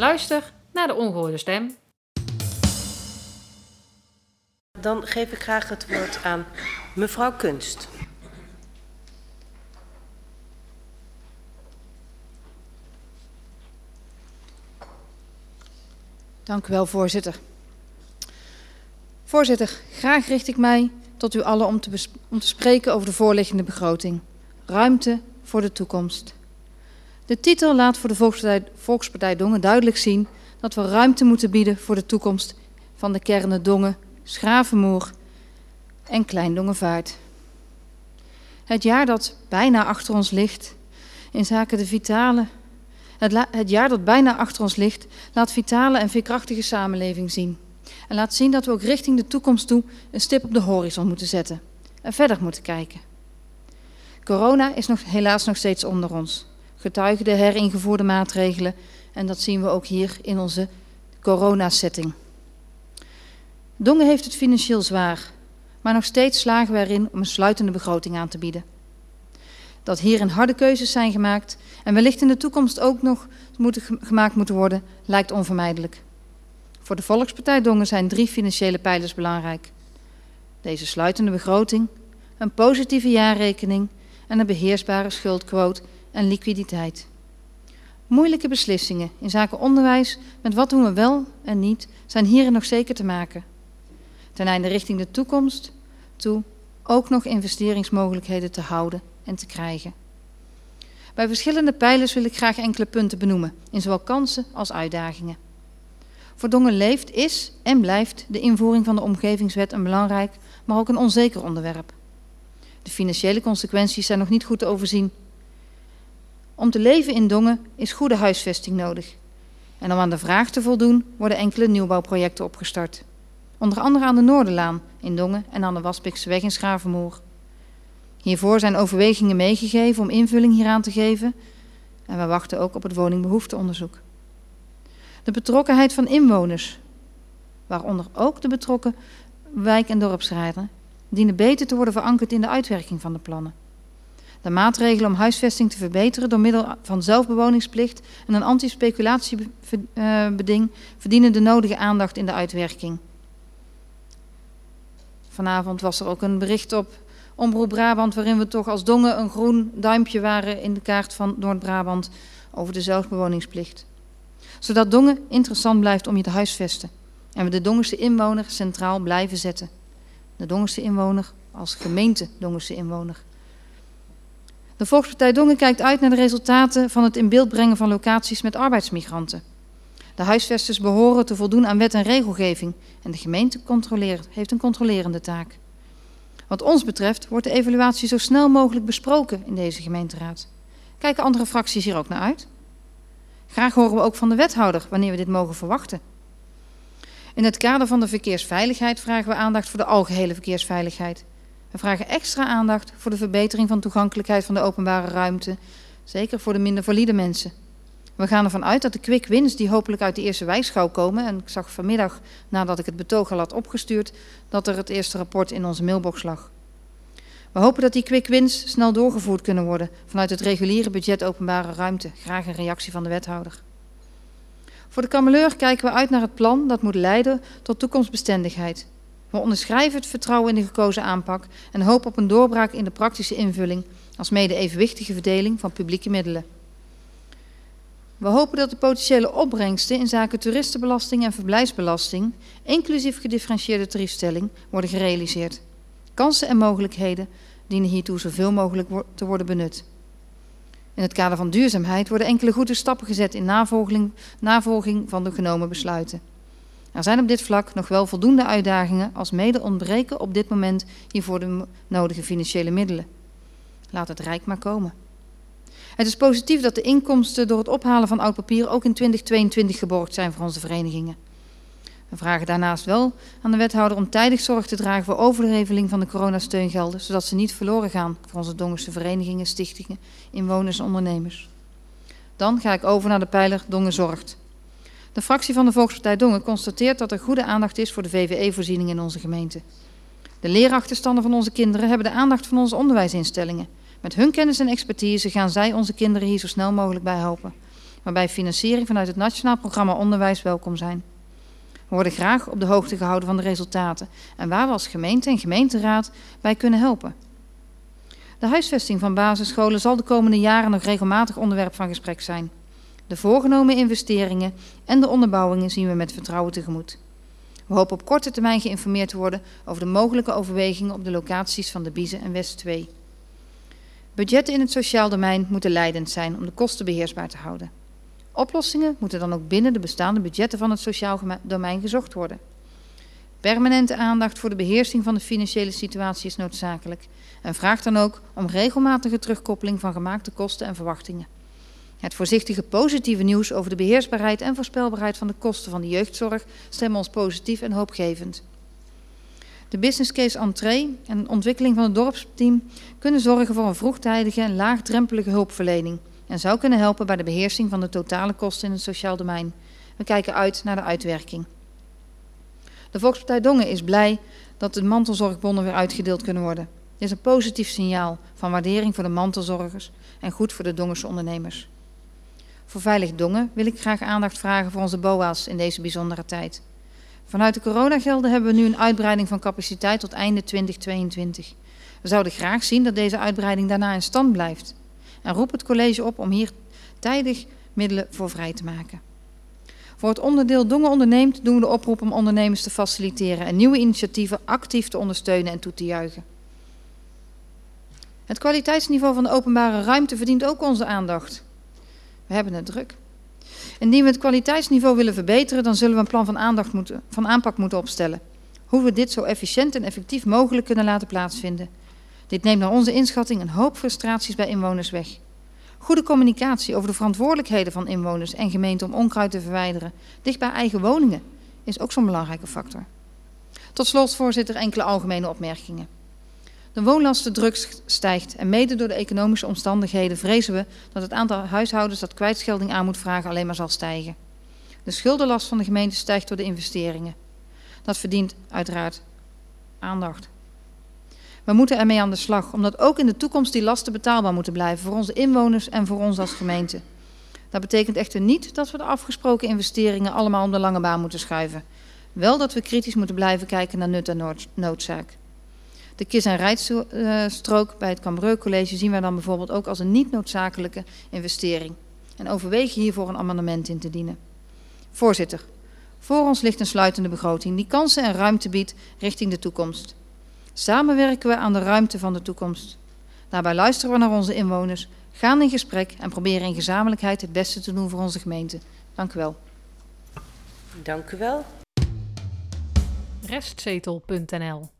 Luister naar de ongehoorde stem. Dan geef ik graag het woord aan mevrouw Kunst. Dank u wel, voorzitter. Voorzitter, graag richt ik mij tot u allen om te, om te spreken over de voorliggende begroting. Ruimte voor de toekomst. De titel laat voor de Volkspartij, Dongen duidelijk zien dat we ruimte moeten bieden voor de toekomst van de kernen Dongen, Schravenmoer en Kleindongenvaart. Het jaar dat bijna achter ons ligt in zaken de vitale het, het, jaar dat bijna achter ons ligt, laat vitale en veerkrachtige samenleving zien. En laat zien dat we ook richting de toekomst toe een stip op de horizon moeten zetten. En verder moeten kijken. Corona is nog, helaas nog steeds onder ons. Getuigen de heringevoerde maatregelen. En dat zien we ook hier in onze coronasetting. Dongen heeft het financieel zwaar. Maar nog steeds slagen we erin om een sluitende begroting aan te bieden. Dat hierin harde keuzes zijn gemaakt en wellicht in de toekomst ook nog gemaakt moeten worden, lijkt onvermijdelijk. Voor de Volkspartij Dongen zijn drie financiële pijlers belangrijk. Deze sluitende begroting, een positieve jaarrekening en een beheersbare schuldquote en liquiditeit. Moeilijke beslissingen in zaken onderwijs met wat doen we wel en niet zijn hierin nog zeker te maken. Ten einde richting de toekomst toe ook nog investeringsmogelijkheden te houden en te krijgen. Bij verschillende pijlers wil ik graag enkele punten benoemen, in zowel kansen als uitdagingen. Voor Dongen leeft, is en blijft de invoering van de omgevingswet een belangrijk, maar ook een onzeker onderwerp. De financiële consequenties zijn nog niet goed te overzien. Om te leven in Dongen is goede huisvesting nodig. En om aan de vraag te voldoen worden enkele nieuwbouwprojecten opgestart. Onder andere aan de Noorderlaan in Dongen en aan de Waspikseweg in Schavenmoer. Hiervoor zijn overwegingen meegegeven om invulling hieraan te geven en we wachten ook op het woningbehoefteonderzoek. De betrokkenheid van inwoners, waaronder ook de betrokken wijk- en dorpsraden, dienen beter te worden verankerd in de uitwerking van de plannen. De maatregelen om huisvesting te verbeteren door middel van zelfbewoningsplicht en een antispeculatiebeding verdienen de nodige aandacht in de uitwerking. Vanavond was er ook een bericht op Omroep Brabant, waarin we toch als Dongen een groen duimpje waren in de kaart van Noord-Brabant over de zelfbewoningsplicht. Zodat Dongen interessant blijft om je te huisvesten. En we de Dongense inwoner centraal blijven zetten. De Dongense inwoner als gemeente Dongense inwoner. De Volkspartij Dongen kijkt uit naar de resultaten van het in beeld brengen van locaties met arbeidsmigranten. De huisvesters behoren te voldoen aan wet en regelgeving en de gemeente heeft een controlerende taak. Wat ons betreft wordt de evaluatie zo snel mogelijk besproken in deze gemeenteraad. Kijken andere fracties hier ook naar uit? Graag horen we ook van de wethouder wanneer we dit mogen verwachten. In het kader van de verkeersveiligheid vragen we aandacht voor de algehele verkeersveiligheid. We vragen extra aandacht voor de verbetering van toegankelijkheid van de openbare ruimte, zeker voor de minder valide mensen. We gaan ervan uit dat de quick wins die hopelijk uit de eerste wijsschouw komen, en ik zag vanmiddag nadat ik het betoog al had opgestuurd, dat er het eerste rapport in onze mailbox lag. We hopen dat die quick wins snel doorgevoerd kunnen worden vanuit het reguliere budget openbare ruimte. Graag een reactie van de wethouder. Voor de kameleur kijken we uit naar het plan dat moet leiden tot toekomstbestendigheid. We onderschrijven het vertrouwen in de gekozen aanpak en hopen op een doorbraak in de praktische invulling als mede evenwichtige verdeling van publieke middelen. We hopen dat de potentiële opbrengsten in zaken toeristenbelasting en verblijfsbelasting, inclusief gedifferentieerde tariefstelling, worden gerealiseerd. Kansen en mogelijkheden dienen hiertoe zoveel mogelijk te worden benut. In het kader van duurzaamheid worden enkele goede stappen gezet in navolging, navolging van de genomen besluiten. Er zijn op dit vlak nog wel voldoende uitdagingen, als mede ontbreken op dit moment hiervoor de nodige financiële middelen. Laat het rijk maar komen. Het is positief dat de inkomsten door het ophalen van oud papier ook in 2022 geborgd zijn voor onze verenigingen. We vragen daarnaast wel aan de wethouder om tijdig zorg te dragen voor overleveling van de coronasteungelden, zodat ze niet verloren gaan voor onze Dongense verenigingen, stichtingen, inwoners en ondernemers. Dan ga ik over naar de pijler Dongen Zorgt. De fractie van de Volkspartij Dongen constateert dat er goede aandacht is voor de VVE-voorziening in onze gemeente. De leerachterstanden van onze kinderen hebben de aandacht van onze onderwijsinstellingen. Met hun kennis en expertise gaan zij onze kinderen hier zo snel mogelijk bij helpen. waarbij financiering vanuit het Nationaal Programma Onderwijs welkom zijn. We worden graag op de hoogte gehouden van de resultaten en waar we als gemeente en gemeenteraad bij kunnen helpen. De huisvesting van basisscholen zal de komende jaren nog regelmatig onderwerp van gesprek zijn. De voorgenomen investeringen en de onderbouwingen zien we met vertrouwen tegemoet. We hopen op korte termijn geïnformeerd te worden over de mogelijke overwegingen op de locaties van de Biezen en West 2. Budgetten in het sociaal domein moeten leidend zijn om de kosten beheersbaar te houden. Oplossingen moeten dan ook binnen de bestaande budgetten van het sociaal domein gezocht worden. Permanente aandacht voor de beheersing van de financiële situatie is noodzakelijk en vraagt dan ook om regelmatige terugkoppeling van gemaakte kosten en verwachtingen. Het voorzichtige positieve nieuws over de beheersbaarheid en voorspelbaarheid van de kosten van de jeugdzorg stemmen ons positief en hoopgevend. De business case entree en ontwikkeling van het dorpsteam kunnen zorgen voor een vroegtijdige en laagdrempelige hulpverlening en zou kunnen helpen bij de beheersing van de totale kosten in het sociaal domein. We kijken uit naar de uitwerking. De Volkspartij Dongen is blij dat de mantelzorgbonnen weer uitgedeeld kunnen worden. Dit is een positief signaal van waardering voor de mantelzorgers en goed voor de Dongense ondernemers. Voor Veilig Dongen wil ik graag aandacht vragen voor onze BOA's in deze bijzondere tijd. Vanuit de coronagelden hebben we nu een uitbreiding van capaciteit tot einde 2022. We zouden graag zien dat deze uitbreiding daarna in stand blijft. En roep het college op om hier tijdig middelen voor vrij te maken. Voor het onderdeel Dongen onderneemt doen we de oproep om ondernemers te faciliteren en nieuwe initiatieven actief te ondersteunen en toe te juichen. Het kwaliteitsniveau van de openbare ruimte verdient ook onze aandacht. We hebben het druk. Indien we het kwaliteitsniveau willen verbeteren, dan zullen we een plan van, aandacht moeten, van aanpak moeten opstellen. Hoe we dit zo efficiënt en effectief mogelijk kunnen laten plaatsvinden. Dit neemt naar onze inschatting een hoop frustraties bij inwoners weg. Goede communicatie over de verantwoordelijkheden van inwoners en gemeenten om onkruid te verwijderen, dicht bij eigen woningen, is ook zo'n belangrijke factor. Tot slot, voorzitter, enkele algemene opmerkingen. De woonlastendruk stijgt en mede door de economische omstandigheden vrezen we dat het aantal huishoudens dat kwijtschelding aan moet vragen alleen maar zal stijgen. De schuldenlast van de gemeente stijgt door de investeringen. Dat verdient uiteraard aandacht. We moeten ermee aan de slag, omdat ook in de toekomst die lasten betaalbaar moeten blijven voor onze inwoners en voor ons als gemeente. Dat betekent echter niet dat we de afgesproken investeringen allemaal om de lange baan moeten schuiven. Wel dat we kritisch moeten blijven kijken naar nut en noodzaak. De kis- en rijstrook bij het Cambreu College zien wij dan bijvoorbeeld ook als een niet noodzakelijke investering. En overwegen hiervoor een amendement in te dienen. Voorzitter, voor ons ligt een sluitende begroting die kansen en ruimte biedt richting de toekomst. Samen werken we aan de ruimte van de toekomst. Daarbij luisteren we naar onze inwoners, gaan in gesprek en proberen in gezamenlijkheid het beste te doen voor onze gemeente. Dank u wel. Dank u wel. Restzetel.nl